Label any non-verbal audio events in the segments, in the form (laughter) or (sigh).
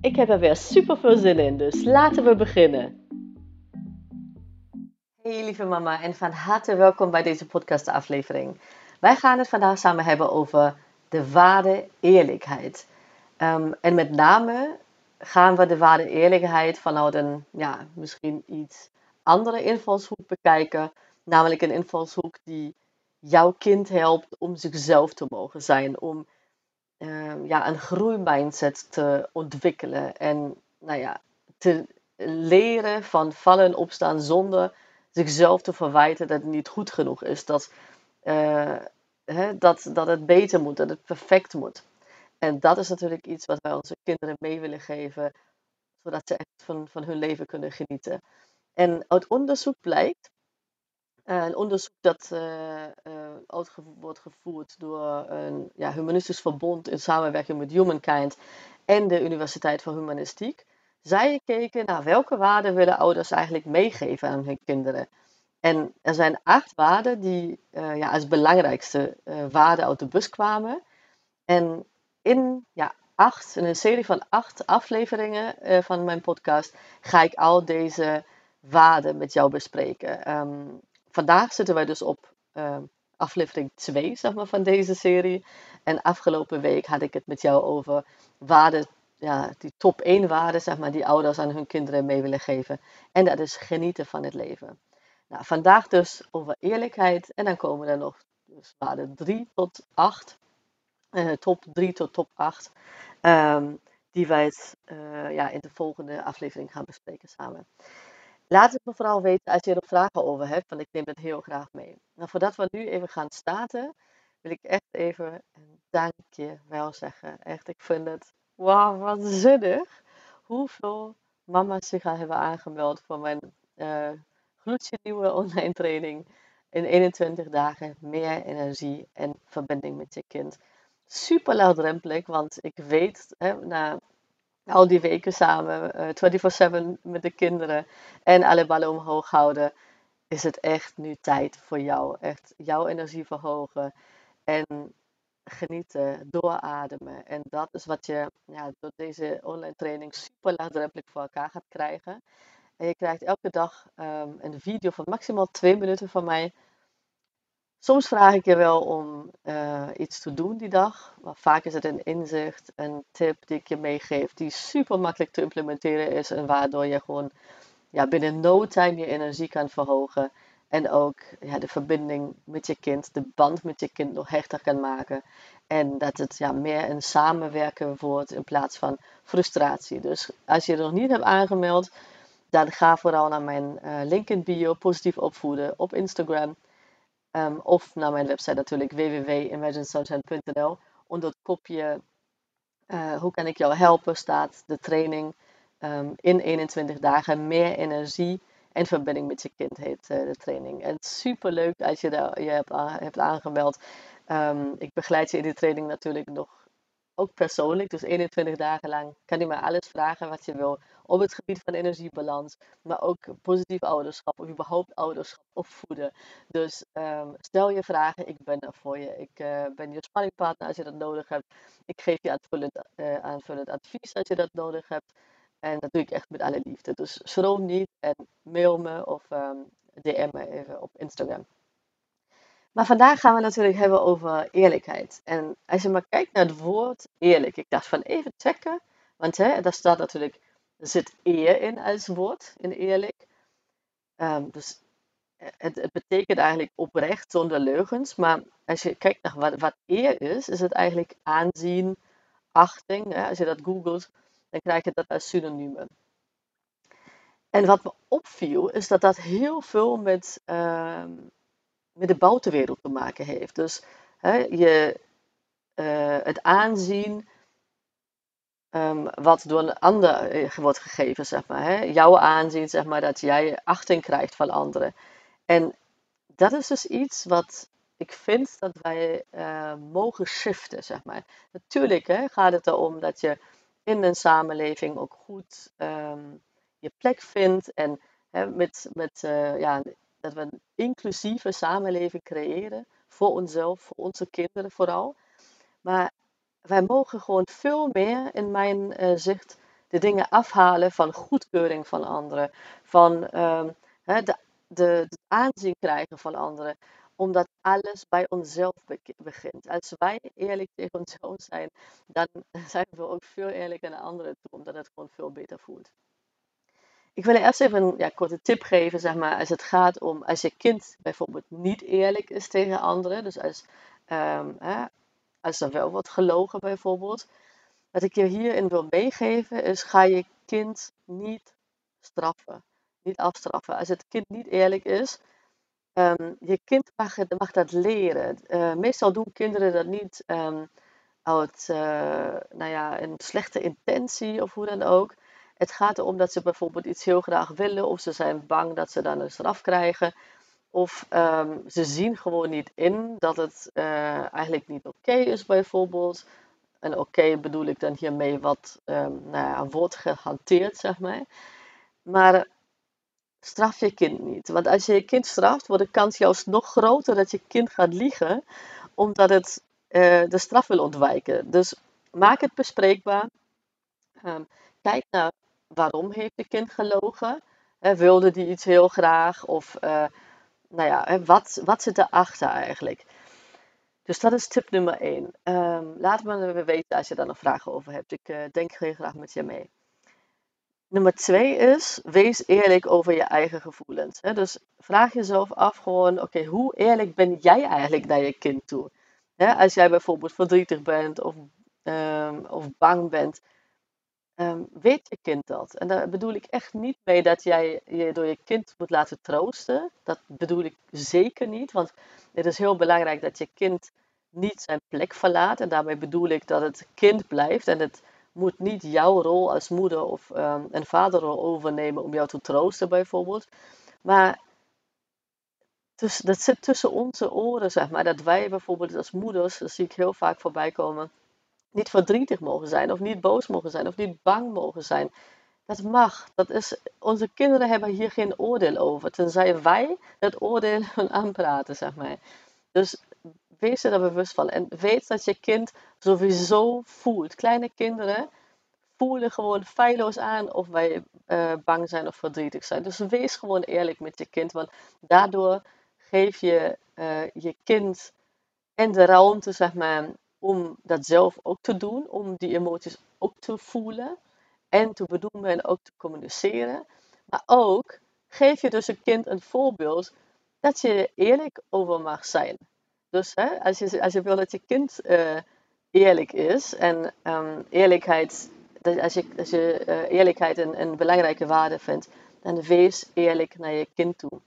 Ik heb er weer super veel zin in, dus laten we beginnen. Hey lieve mama en van harte welkom bij deze podcast aflevering. Wij gaan het vandaag samen hebben over de waarde eerlijkheid. Um, en met name gaan we de waarde eerlijkheid vanuit een ja, misschien iets andere invalshoek bekijken. Namelijk een invalshoek die jouw kind helpt om zichzelf te mogen zijn. Om uh, ja, een groeimindset te ontwikkelen. En nou ja, te leren van vallen en opstaan zonder zichzelf te verwijten dat het niet goed genoeg is. Dat, uh, hè, dat, dat het beter moet, dat het perfect moet. En dat is natuurlijk iets wat wij onze kinderen mee willen geven, zodat ze echt van, van hun leven kunnen genieten. En uit onderzoek blijkt eh, een onderzoek dat uh, wordt gevoerd door een ja, humanistisch verbond in samenwerking met Humankind en de Universiteit voor Humanistiek. Zij keken naar welke waarden willen ouders eigenlijk meegeven aan hun kinderen. En er zijn acht waarden die ja, als belangrijkste waarden uit de bus kwamen. En in, ja, acht, in een serie van acht afleveringen van mijn podcast ga ik al deze waarden met jou bespreken. Um, vandaag zitten wij dus op uh, aflevering 2 zeg maar, van deze serie. En afgelopen week had ik het met jou over waarden, ja, die top 1 waarden zeg maar, die ouders aan hun kinderen mee willen geven. En dat is genieten van het leven. Nou, vandaag dus over eerlijkheid. En dan komen er nog dus waarden 3 tot 8. Uh, eh, top 3 tot top 8. Um, ehm, die wij uh, ja, in de volgende aflevering gaan bespreken samen. Laat het me vooral weten als je er vragen over hebt, want ik neem het heel graag mee. Nou, voordat we nu even gaan starten, wil ik echt even een dankje wel zeggen. Echt, ik vind het, wauw, wat zinnig. Hoeveel mama's zich hebben aangemeld voor mijn uh, gloedje nieuwe online training. In 21 dagen meer energie en verbinding met je kind. Super laagdrempelig, want ik weet, hè, na al die weken samen, uh, eh, 24-7 met de kinderen en alle ballen omhoog houden, is het echt nu tijd voor jou. Echt jouw energie verhogen en genieten, doorademen. En dat is wat je ja, door deze online training super laagdrempelig voor elkaar gaat krijgen. En je krijgt elke dag um, een video van maximaal twee minuten van mij Soms vraag ik je wel om uh, iets te doen die dag. Maar vaak is het een inzicht, een tip die ik je meegeef, die super makkelijk te implementeren is. En waardoor je gewoon ja, binnen no time je energie kan verhogen. En ook ja, de verbinding met je kind, de band met je kind nog hechter kan maken. En dat het ja, meer een samenwerken wordt in plaats van frustratie. Dus als je er nog niet hebt aangemeld, dan ga vooral naar mijn uh, link in bio, positief opvoeden op Instagram. Um, of naar mijn website natuurlijk www.imaginesunshine.nl. Onder het kopje uh, hoe kan ik jou helpen staat de training um, in 21 dagen meer energie en verbinding met je kind heet uh, de training. En super leuk als je daar je hebt, hebt aangemeld. Um, ik begeleid je in die training natuurlijk nog ook persoonlijk. Dus 21 dagen lang kan je mij alles vragen wat je wil op het gebied van energiebalans, maar ook positief ouderschap of überhaupt ouderschap opvoeden. Dus um, stel je vragen, ik ben er voor je. Ik uh, ben je spanningpartner als je dat nodig hebt. Ik geef je aanvullend, uh, aanvullend advies als je dat nodig hebt. En dat doe ik echt met alle liefde. Dus schroom niet en mail me of um, ehm, DM me even op Instagram. Maar vandaag gaan we natuurlijk hebben over eerlijkheid. En als je maar kijkt naar het woord eerlijk, ik dacht van even checken, want hè, daar staat natuurlijk er zit eer in als woord, in eerlijk. Um, dus eh, het, het, betekent eigenlijk oprecht zonder leugens. Maar als je kijkt naar wat, wat eer is, is het eigenlijk aanzien, achting. Hè? Als je dat googelt, dan krijg je dat als synoniemen. En wat me opviel, is dat dat heel veel met, uh, met de buitenwereld te maken heeft. Dus hè, je, uh, het aanzien ehm, wat door een ander eh, wordt gegeven, zeg maar. Hè? Jouw aanzien, zeg maar, dat jij achting krijgt van anderen. En dat is dus iets wat ik vind dat wij uh, mogen shiften, zeg maar. Natuurlijk hè, gaat het erom dat je in een samenleving ook goed ehm, je plek vindt en hè, met, met, uh, ja, dat we een inclusieve samenleving creëren voor onszelf, voor onze kinderen vooral. Maar wij mogen gewoon veel meer, in mijn uh, zicht, de dingen afhalen van goedkeuring van anderen, van hè, de, de, de aanzien krijgen van anderen omdat alles bij onszelf begint. Als wij eerlijk tegen onszelf zijn, dan (laughs) zijn we ook veel eerlijker naar anderen toe, omdat het gewoon veel beter voelt. Ik wil eerst even een ja, korte tip geven, zeg maar, als het gaat om als je kind bijvoorbeeld niet eerlijk is tegen anderen. Dus als, hè, als er wel wordt gelogen bijvoorbeeld. Wat ik je hierin wil meegeven is, ga je kind niet straffen. Niet afstraffen. Als het kind niet eerlijk is, um, je kind mag, mag dat leren. Uh, meestal doen kinderen dat niet um, uit uh, nou ja, een slechte intentie of hoe dan ook. Het gaat erom dat ze bijvoorbeeld iets heel graag willen, of ze zijn bang dat ze dan een straf krijgen. Of um, ze zien gewoon niet in dat het uh, eigenlijk niet oké is, bijvoorbeeld. En oké bedoel ik dan hiermee wat um, nou ja, wordt gehanteerd, zeg maar. Maar straf je kind niet. Want als je je kind straft, wordt de kans juist nog groter dat je kind gaat liegen, omdat het uh, de straf wil ontwijken. Dus maak het bespreekbaar. Um, kijk naar waarom heeft je kind gelogen. Uh, wilde die iets heel graag? Of uh, nou ja, wat, wat zit erachter eigenlijk? Dus dat is tip nummer 1. Um, ehm, laat me weten als je daar nog vragen over hebt. Ik uh, denk heel graag met je mee. Nummer twee is, wees eerlijk over je eigen gevoelens. Dus vraag jezelf af gewoon, oké, hoe eerlijk ben jij eigenlijk naar je kind toe? Als jij bijvoorbeeld verdrietig bent of, um, of bang bent, um, weet je kind dat? En daar bedoel ik echt niet mee dat jij je door je kind moet laten troosten. Dat bedoel ik zeker niet, want het is heel belangrijk dat je kind niet zijn plek verlaat. En daarmee bedoel ik dat het kind blijft en het moet niet jouw rol als moeder of um, een vaderrol overnemen om jou te troosten, bijvoorbeeld. Maar dat zit tussen onze oren, zeg maar. Dat wij bijvoorbeeld als moeders, dat zie ik heel vaak voorbij komen, niet verdrietig mogen zijn, of niet boos mogen zijn, of niet bang mogen zijn. Dat mag. Dat is, onze kinderen hebben hier geen oordeel over, tenzij wij dat oordeel (laughs) aanpraten, zeg maar. Dus wees er bewust van. En weet dat je kind sowieso voelt. Kleine kinderen voelen gewoon feilloos aan of wij uh, bang zijn of verdrietig zijn. Dus wees gewoon eerlijk met je kind, want daardoor geef je uh, je kind en de ruimte, zeg maar, om dat zelf ook te doen, om die emoties ook te voelen en te benoemen en ook te communiceren. Maar ook geef je dus een kind een voorbeeld dat je eerlijk over mag zijn. Dus hè, als, je, als je wil dat je kind uh, eerlijk is en um, eerlijkheid, als je, als je uh, eerlijkheid een, een, belangrijke waarde vindt, dan wees eerlijk naar je kind toe.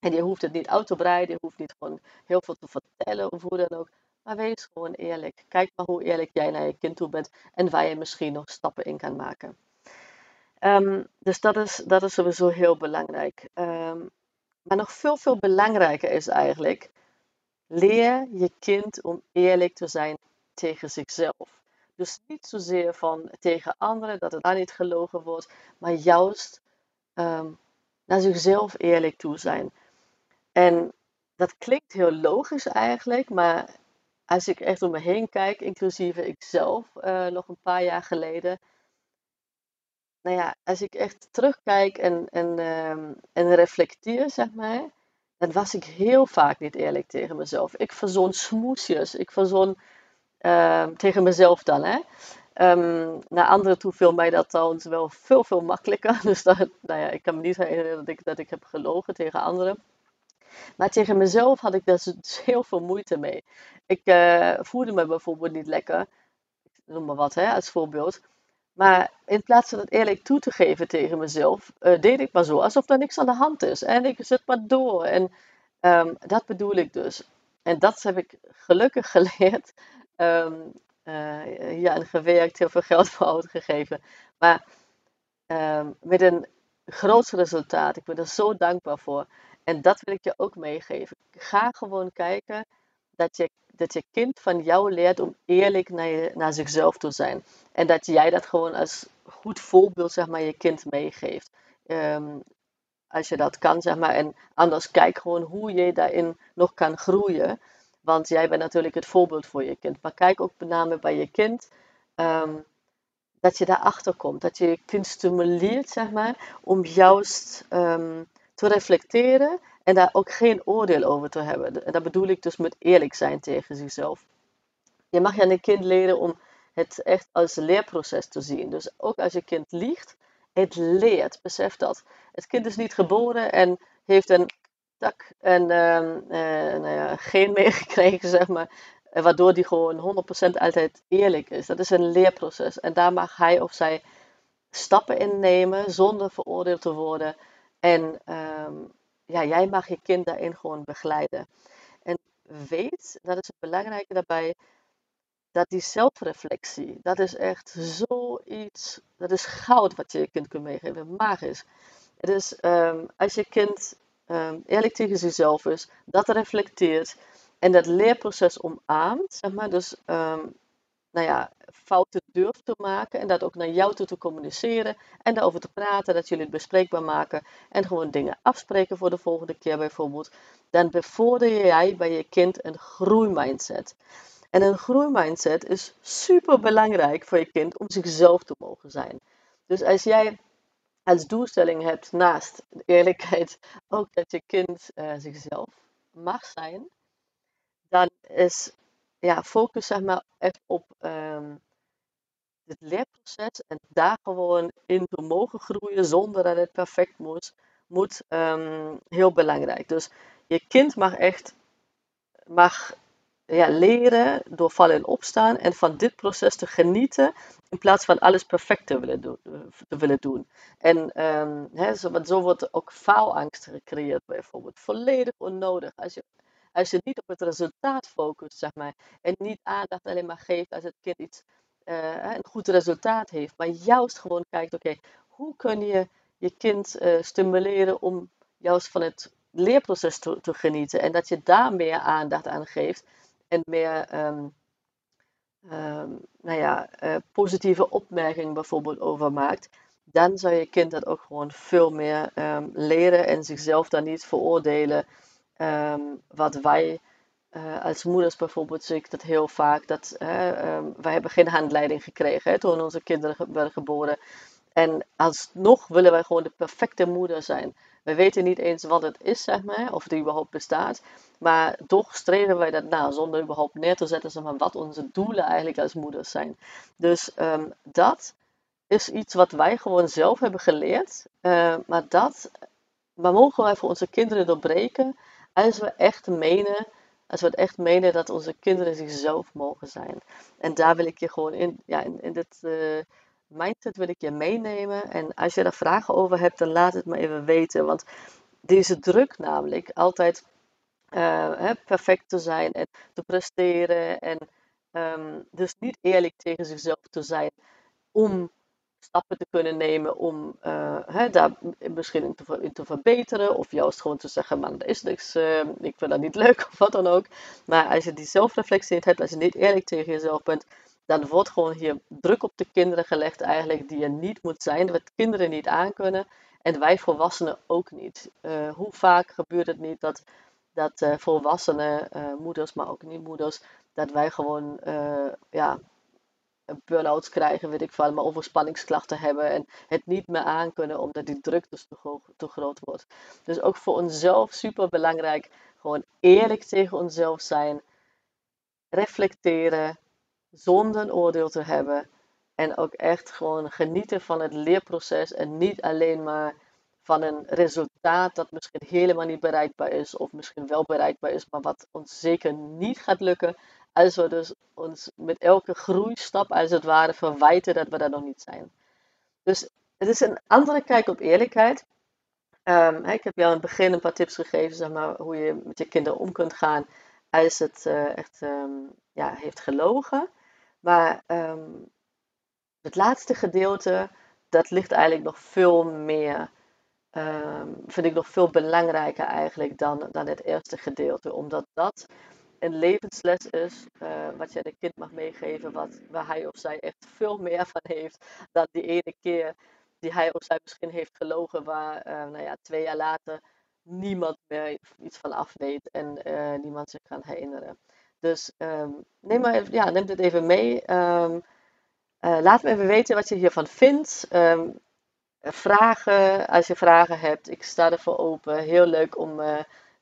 En je hoeft het niet uit te breiden, je hoeft niet gewoon heel veel te vertellen of hoe dan ook. Maar wees gewoon eerlijk. Kijk maar hoe eerlijk jij naar je kind toe bent en waar je misschien nog stappen in kan maken. Um, dus dat is, dat is sowieso heel belangrijk. Um, maar nog veel, veel belangrijker is eigenlijk Leer je kind om eerlijk te zijn tegen zichzelf. Dus niet zozeer van tegen anderen dat het daar niet gelogen wordt, maar juist um, naar zichzelf eerlijk toe zijn. En dat klinkt heel logisch eigenlijk, maar als ik echt om me heen kijk, inclusief ikzelf uh, nog een paar jaar geleden. Nou ja, als ik echt terugkijk en, en, um, en reflecteer, zeg maar, dan was ik heel vaak niet eerlijk tegen mezelf. Ik verzon smoesjes. Ik verzon uh, tegen mezelf dan. Hè. Um, naar anderen toe viel mij dat trouwens wel veel, veel makkelijker. (laughs) Dus dat, nou ja, ik kan me niet herinneren dat ik, dat ik heb gelogen tegen anderen. Maar tegen mezelf had ik daar dus heel veel moeite mee. Ik uh, voelde me bijvoorbeeld niet lekker. Noem maar wat hè, als voorbeeld. Maar in plaats van het eerlijk toe te geven tegen mezelf, uh, deed ik maar zo alsof er niks aan de hand is. En ik zet maar door. En um, dat bedoel ik dus. En dat heb ik gelukkig (laughs) geleerd. Um, hier aan gewerkt, heel veel geld voor uitgegeven. Maar ehm, met een groot resultaat. Ik ben er zo dankbaar voor. En dat wil ik je ook meegeven. Ga gewoon kijken dat je, dat je kind van jou leert om eerlijk naar, naar zichzelf te zijn. En dat jij dat gewoon als goed voorbeeld, zeg maar, je kind meegeeft. Ehm, als je dat kan, zeg maar. En anders kijk gewoon hoe je daarin nog kan groeien. Want jij bent natuurlijk het voorbeeld voor je kind. Maar kijk ook met name bij je kind. Ehm, dat je daarachter komt. Dat je je kind stimuleert, zeg maar, om juist um, te reflecteren en daar ook geen oordeel over te hebben. En dat bedoel ik dus met eerlijk zijn tegen zichzelf. Je mag aan een kind leren om het echt als leerproces te zien. Dus ook als je kind liegt, het leert. Besef dat. Het kind is niet geboren en heeft een tak en uh, nou ja, geen (laughs) meegekregen, zeg maar. Waardoor die gewoon 100% altijd eerlijk is. Dat is een leerproces. En daar mag hij of zij stappen in nemen zonder veroordeeld te worden. En ehm, ja, jij mag je kind daarin gewoon begeleiden. En weet, dat is het belangrijke daarbij, dat die zelfreflectie, dat is echt zoiets, dat is goud wat je je kind kunt meegeven, magisch. Het is um, als je kind um, eerlijk tegen zichzelf is, dat reflecteert en dat leerproces omarmt, zeg maar, dus nou ja, fouten durft te maken en dat ook naar jou toe te communiceren en daarover te praten, dat jullie het bespreekbaar maken en gewoon dingen afspreken voor de volgende keer bijvoorbeeld, dan bevorder jij bij je kind een groeimindset. En een groeimindset is super belangrijk voor je kind om zichzelf te mogen zijn. Dus als jij als doelstelling hebt naast eerlijkheid ook dat je kind uh, zichzelf mag zijn, dan is ja, focus zeg maar echt op um, het leerproces en daar gewoon in te mogen groeien zonder dat het perfect moet, moet um, heel belangrijk. Dus je kind mag echt mag ja, leren door vallen en opstaan en van dit proces te genieten in plaats van alles perfect te willen doen. Te willen doen. En hè, zo, zo wordt ook faalangst gecreëerd bijvoorbeeld. Volledig onnodig. Als je, als je niet op het resultaat focust, zeg maar, en niet aandacht alleen maar geeft als het kind iets, uh, een goed resultaat heeft, maar juist gewoon kijkt, oké, hoe kun je je kind uh, stimuleren om juist van het leerproces te, te, genieten en dat je daar meer aandacht aan geeft en meer um, um, nou ja, uh, positieve opmerkingen bijvoorbeeld over maakt, dan zou je kind dat ook gewoon veel meer um, leren en zichzelf dan niet veroordelen. Wat wij uh, als moeders bijvoorbeeld zie ik dat heel vaak, dat uh, wij hebben geen handleiding gekregen hè, toen onze kinderen werden geboren. En alsnog willen wij gewoon de perfecte moeder zijn. We weten niet eens wat het is, zeg maar, of het überhaupt bestaat. Maar toch streven wij dat na, zonder überhaupt neer te zetten zeg maar, wat onze doelen eigenlijk als moeders zijn. Dus um, dat is iets wat wij gewoon zelf hebben geleerd. Uh, maar dat maar mogen wij voor onze kinderen doorbreken als we echt menen, als we het echt menen dat onze kinderen zichzelf mogen zijn. En daar wil ik je gewoon in, ja, in, in dit... Uh, mindset wil ik je meenemen. En als je daar vragen over hebt, dan laat het me even weten. Want deze druk namelijk altijd hè, perfect te zijn en te presteren. En um, dus niet eerlijk tegen zichzelf te zijn om stappen te kunnen nemen om uh, hè, daar misschien in te, te, verbeteren. Of juist gewoon te zeggen, man, dat is niks, uh, ik vind dat niet (laughs) leuk of wat dan ook. Maar als je die zelfreflectie hebt, als je niet eerlijk tegen jezelf bent, dan wordt gewoon hier druk op de kinderen gelegd eigenlijk die er niet moet zijn, wat kinderen niet aankunnen en wij volwassenen ook niet. Uh, hoe vaak gebeurt het niet dat, dat volwassenen, moeders, maar ook niet moeders, dat wij gewoon ja, burn-outs krijgen, weet ik veel, maar overspanningsklachten hebben en het niet meer aankunnen omdat die druk dus te, te groot wordt. Dus ook voor onszelf super belangrijk, gewoon eerlijk tegen onszelf zijn, reflecteren, zonder een oordeel te hebben. En ook echt gewoon genieten van het leerproces en niet alleen maar van een resultaat dat misschien helemaal niet bereikbaar is of misschien wel bereikbaar is, maar wat ons zeker niet gaat lukken als we dus ons met elke groeistap als het ware verwijten dat we daar nog niet zijn. Dus het is een andere kijk op eerlijkheid. Um, ik heb jou in het begin een paar tips gegeven, zeg maar, hoe je met je kinderen om kunt gaan als het uh, echt um, ja, heeft gelogen. Maar ehm, het laatste gedeelte, dat ligt eigenlijk nog veel meer, ehm, vind ik nog veel belangrijker eigenlijk dan, dan het eerste gedeelte. Omdat dat een levensles is, uh, wat je de kind mag meegeven, wat, waar hij of zij echt veel meer van heeft dan die ene keer die hij of zij misschien heeft gelogen, waar uh, nou ja, twee jaar later niemand meer iets van afdeed en uh, niemand zich kan herinneren. Dus um, neem, maar even, ja, neem dit even mee. Um, laat me even weten wat je hiervan vindt. Um, vragen, als je vragen hebt, ik sta ervoor open. Heel leuk om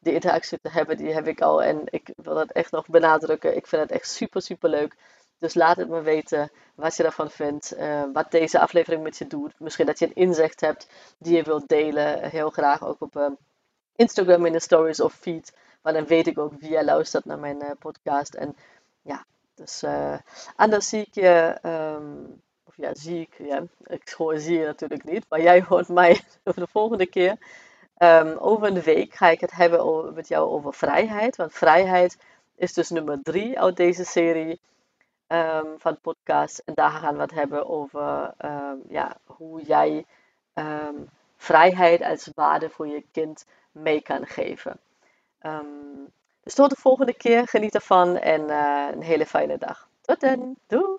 die interactie te hebben, die heb ik al. En ik wil dat echt nog benadrukken. Ik vind het echt super, super leuk. Dus laat het me weten wat je daarvan vindt. Uh, wat deze aflevering met je doet. Misschien dat je een inzicht hebt die je wilt delen. Heel graag ook op uh, Instagram in de stories of feed. Maar dan weet ik ook wie jij luistert naar mijn uh, podcast. En ja, dus anders zie ik je. Um, of ja, zie ik. Ja, ik zie je natuurlijk niet. Maar jij hoort mij (laughs) de volgende keer. Um, over een week ga ik het hebben over, met jou over vrijheid. Want vrijheid is dus nummer drie uit deze serie um, van podcast. En daar gaan we het hebben over um, ja, hoe jij vrijheid als waarde voor je kind mee kan geven. dus tot de volgende keer. Geniet ervan en uh, een hele fijne dag. Tot dan. Doei.